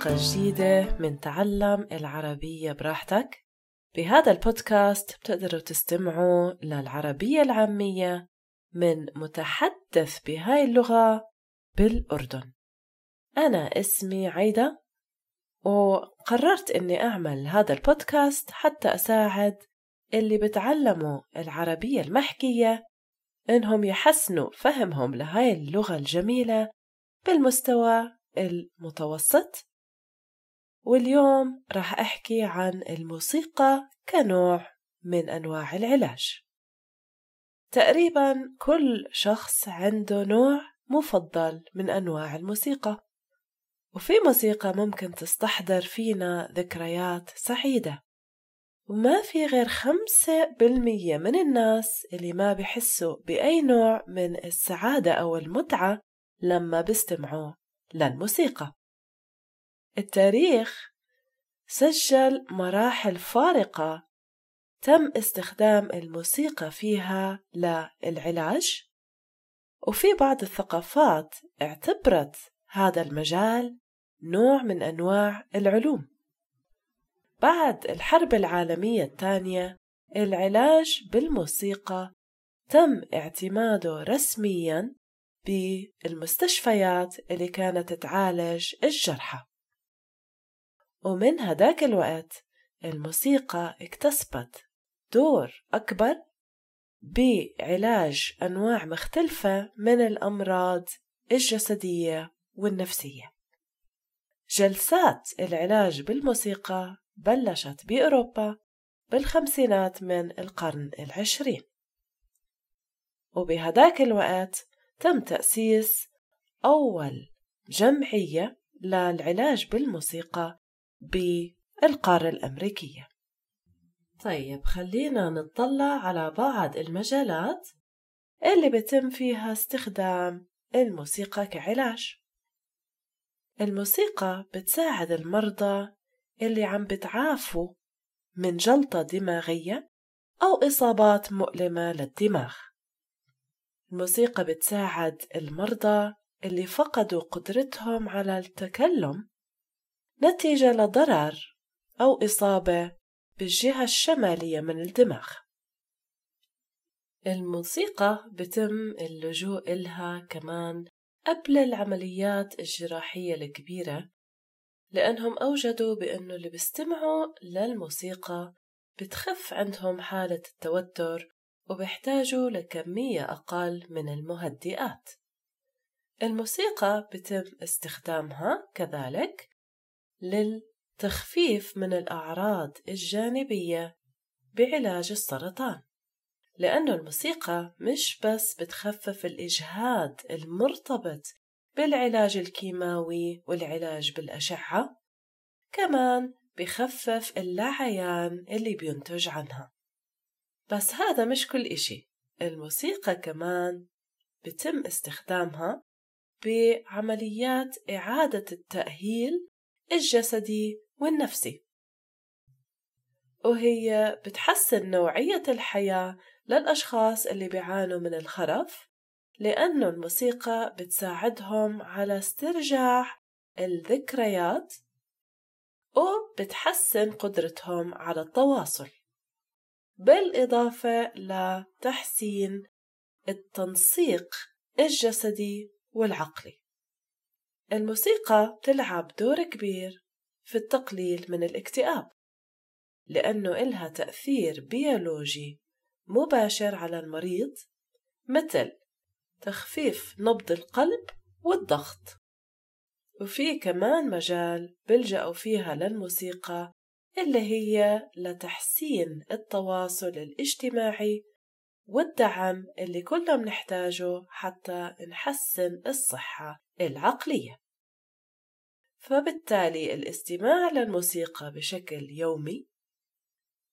حلقة جديدة من تعلم العربية براحتك. بهذا البودكاست بتقدروا تستمعوا للعربية العامية من متحدث بهاي اللغة بالأردن. أنا اسمي عايدة وقررت إني أعمل هذا البودكاست حتى أساعد اللي بتعلموا العربية المحكية إنهم يحسنوا فهمهم لهاي اللغة الجميلة بالمستوى المتوسط. واليوم راح أحكي عن الموسيقى كنوع من أنواع العلاج. تقريبا كل شخص عنده نوع مفضل من أنواع الموسيقى وفي موسيقى ممكن تستحضر فينا ذكريات سعيدة. وما في غير خمسة بالمية من الناس اللي ما بحسوا بأي نوع من السعادة أو المتعة لما بيستمعوا للموسيقى. التاريخ سجل مراحل فارقة تم استخدام الموسيقى فيها للعلاج وفي بعض الثقافات اعتبرت هذا المجال نوع من أنواع العلوم. بعد الحرب العالمية الثانية العلاج بالموسيقى تم اعتماده رسميا بالمستشفيات اللي كانت تعالج الجرحى. ومن هداك الوقت الموسيقى اكتسبت دور أكبر بعلاج أنواع مختلفة من الأمراض الجسدية والنفسية. جلسات العلاج بالموسيقى بلشت بأوروبا بالخمسينات من القرن العشرين. وبهداك الوقت تم تأسيس أول جمعية للعلاج بالموسيقى بالقارة الأمريكية. طيب خلينا نطلع على بعض المجالات اللي بتم فيها استخدام الموسيقى كعلاج. الموسيقى بتساعد المرضى اللي عم بتعافوا من جلطة دماغية أو إصابات مؤلمة للدماغ. الموسيقى بتساعد المرضى اللي فقدوا قدرتهم على التكلم نتيجة لضرر أو إصابة بالجهة الشمالية من الدماغ. الموسيقى بتم اللجوء إلها كمان قبل العمليات الجراحية الكبيرة لأنهم أوجدوا بأنه اللي بيستمعوا للموسيقى بتخف عندهم حالة التوتر وبيحتاجوا لكمية أقل من المهدئات. الموسيقى بتم استخدامها كذلك للتخفيف من الأعراض الجانبية بعلاج السرطان لأنه الموسيقى مش بس بتخفف الإجهاد المرتبط بالعلاج الكيماوي والعلاج بالأشعة كمان بخفف اللعيان اللي بينتج عنها. بس هذا مش كل إشي. الموسيقى كمان بتم استخدامها بعمليات إعادة التأهيل الجسدي والنفسي. وهي بتحسن نوعية الحياة للأشخاص اللي بيعانوا من الخرف لأنه الموسيقى بتساعدهم على استرجاع الذكريات وبتحسن قدرتهم على التواصل. بالإضافة لتحسين التنسيق الجسدي والعقلي. الموسيقى تلعب دور كبير في التقليل من الاكتئاب لأنه إلها تأثير بيولوجي مباشر على المريض مثل تخفيف نبض القلب والضغط. وفي كمان مجال بلجأوا فيها للموسيقى اللي هي لتحسين التواصل الاجتماعي والدعم اللي كلنا بنحتاجه حتى نحسن الصحة العقلية. فبالتالي الاستماع للموسيقى بشكل يومي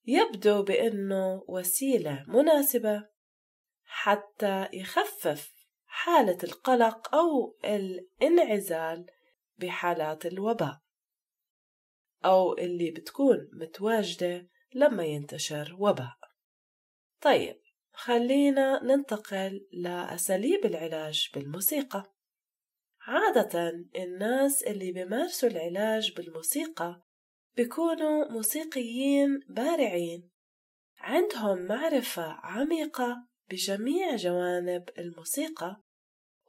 يبدو بأنه وسيلة مناسبة حتى يخفف حالة القلق أو الانعزال بحالات الوباء أو اللي بتكون متواجدة لما ينتشر وباء. طيب خلينا ننتقل لأساليب العلاج بالموسيقى. عادة الناس اللي بيمارسوا العلاج بالموسيقى بيكونوا موسيقيين بارعين. عندهم معرفة عميقة بجميع جوانب الموسيقى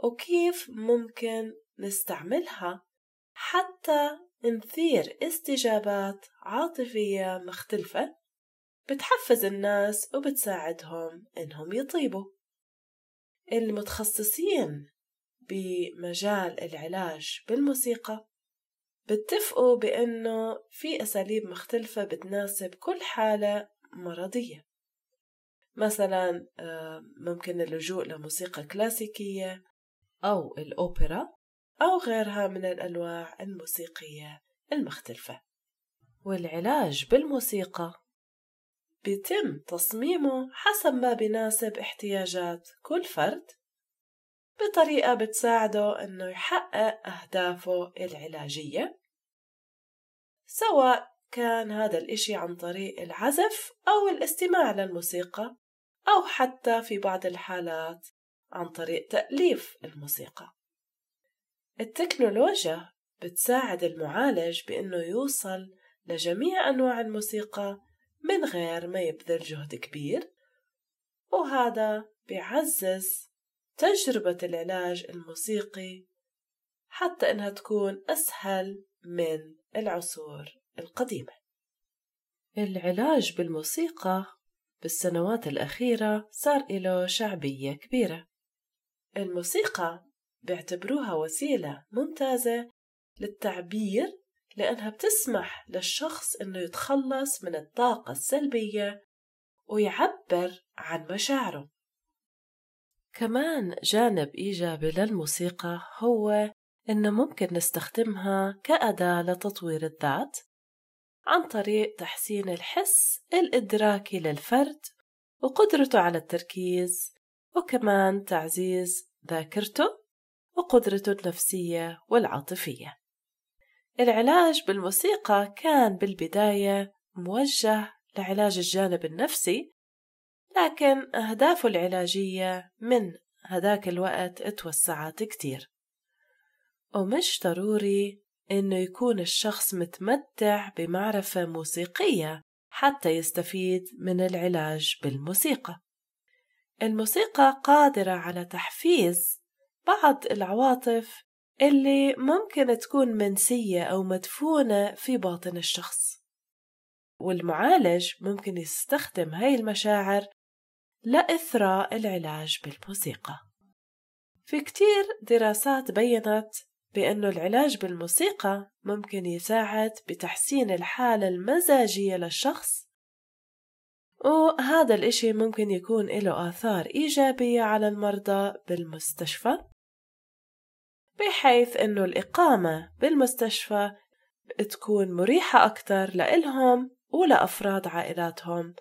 وكيف ممكن نستعملها حتى نثير استجابات عاطفية مختلفة. بتحفز الناس وبتساعدهم إنهم يطيبوا. المتخصصين بمجال العلاج بالموسيقى بتفقوا بأنه في أساليب مختلفة بتناسب كل حالة مرضية. مثلا آه، ممكن اللجوء لموسيقى كلاسيكية أو الأوبرا أو غيرها من الأنواع الموسيقية المختلفة. والعلاج بالموسيقى بيتم تصميمه حسب ما بيناسب احتياجات كل فرد بطريقة بتساعده إنه يحقق أهدافه العلاجية سواء كان هذا الإشي عن طريق العزف أو الاستماع للموسيقى أو حتى في بعض الحالات عن طريق تأليف الموسيقى. التكنولوجيا بتساعد المعالج بأنه يوصل لجميع أنواع الموسيقى من غير ما يبذل جهد كبير. وهذا بيعزز تجربة العلاج الموسيقي حتى إنها تكون أسهل من العصور القديمة. العلاج بالموسيقى بالسنوات الأخيرة صار له شعبية كبيرة. الموسيقى بيعتبروها وسيلة ممتازة للتعبير لأنها بتسمح للشخص إنه يتخلص من الطاقة السلبية ويعبر عن مشاعره. كمان جانب إيجابي للموسيقى هو إنه ممكن نستخدمها كأداة لتطوير الذات عن طريق تحسين الحس الإدراكي للفرد وقدرته على التركيز وكمان تعزيز ذاكرته وقدرته النفسية والعاطفية. العلاج بالموسيقى كان بالبداية موجه لعلاج الجانب النفسي لكن أهدافه العلاجية من هداك الوقت اتوسعت كتير. ومش ضروري إنه يكون الشخص متمتع بمعرفة موسيقية حتى يستفيد من العلاج بالموسيقى. الموسيقى قادرة على تحفيز بعض العواطف اللي ممكن تكون منسية أو مدفونة في باطن الشخص. والمعالج ممكن يستخدم هاي المشاعر لإثراء العلاج بالموسيقى. في كتير دراسات بيّنت بأنه العلاج بالموسيقى ممكن يساعد بتحسين الحالة المزاجية للشخص وهذا الإشي ممكن يكون له آثار إيجابية على المرضى بالمستشفى. بحيث إنه الإقامة بالمستشفى تكون مريحة أكتر لإلهم ولأفراد عائلاتهم.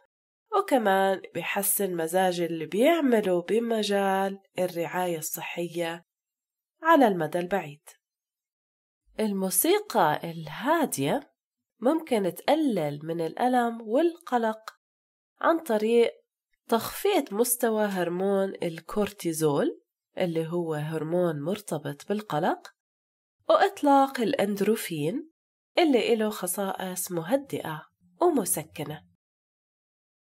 وكمان بحسن مزاج اللي بيعملوا بمجال الرعاية الصحية على المدى البعيد. الموسيقى الهادية ممكن تقلل من الألم والقلق عن طريق تخفيض مستوى هرمون الكورتيزول اللي هو هرمون مرتبط بالقلق وإطلاق الأندروفين اللي له خصائص مهدئة ومسكنة.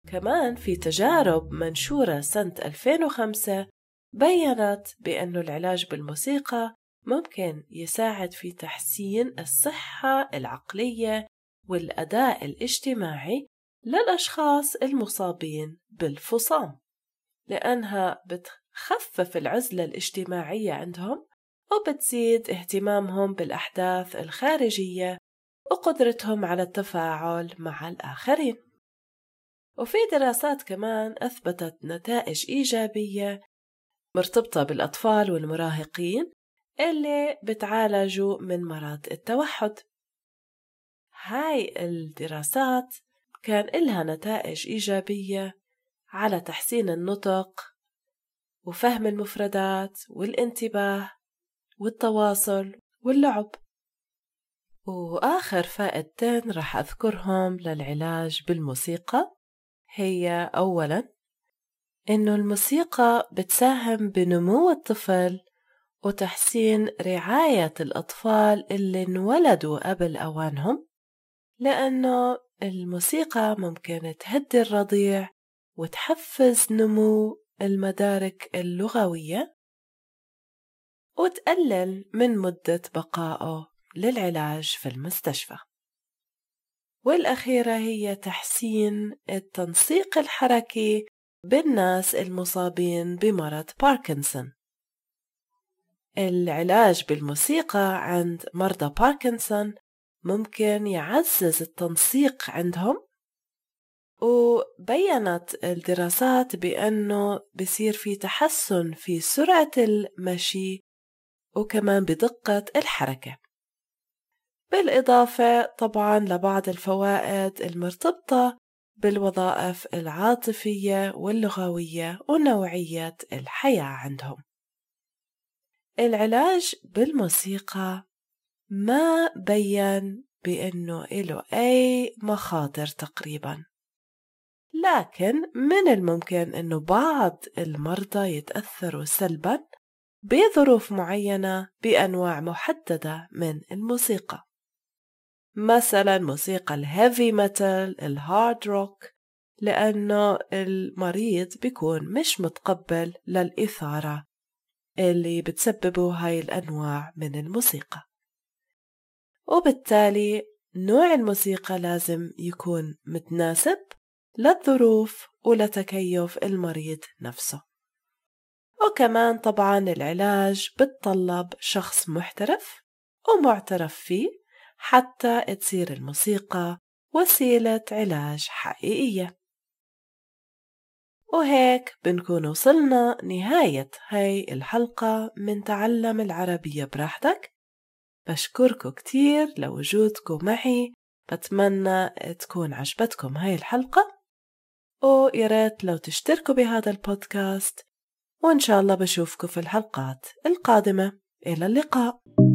كمان في تجارب منشورة سنة 2005 بيّنت بأن العلاج بالموسيقى ممكن يساعد في تحسين الصحة العقلية والأداء الاجتماعي للأشخاص المصابين بالفصام لأنها بتخفف العزلة الاجتماعية عندهم وبتزيد اهتمامهم بالأحداث الخارجية وقدرتهم على التفاعل مع الآخرين. وفي دراسات كمان أثبتت نتائج إيجابية مرتبطة بالأطفال والمراهقين اللي بتعالجوا من مرض التوحد. هاي الدراسات كان إلها نتائج إيجابية على تحسين النطق وفهم المفردات والانتباه والتواصل واللعب. وآخر فائدتين رح أذكرهم للعلاج بالموسيقى. هي أولاً إنه الموسيقى بتساهم بنمو الطفل وتحسين رعاية الأطفال اللي انولدوا قبل أوانهم لأنه الموسيقى ممكن تهدي الرضيع وتحفز نمو المدارك اللغوية وتقلل من مدة بقائه للعلاج في المستشفى. والأخيرة هي تحسين التنسيق الحركي بالناس المصابين بمرض باركنسون. العلاج بالموسيقى عند مرضى باركنسون ممكن يعزز التنسيق عندهم وبينت الدراسات بأنه بصير في تحسن في سرعة المشي وكمان بدقة الحركة. بالإضافة طبعا لبعض الفوائد المرتبطة بالوظائف العاطفية واللغوية ونوعية الحياة عندهم. العلاج بالموسيقى ما بين بأنه له أي مخاطر تقريبا. لكن من الممكن أنه بعض المرضى يتأثروا سلبا بظروف معينة بأنواع محددة من الموسيقى. مثلا موسيقى ال heavy metal ال hard rock لأنه المريض بيكون مش متقبل للإثارة اللي بتسببه هاي الأنواع من الموسيقى. وبالتالي نوع الموسيقى لازم يكون متناسب للظروف ولتكيف المريض نفسه. وكمان طبعا العلاج بتطلب شخص محترف ومعترف فيه حتى تصير الموسيقى وسيلة علاج حقيقية. وهيك بنكون وصلنا نهاية هاي الحلقة من تعلم العربية براحتك. بشكركم كتير لوجودكم معي. بتمنى تكون عجبتكم هاي الحلقة. وياريت لو تشتركوا بهذا البودكاست. وإن شاء الله بشوفكم في الحلقات القادمة. إلى اللقاء.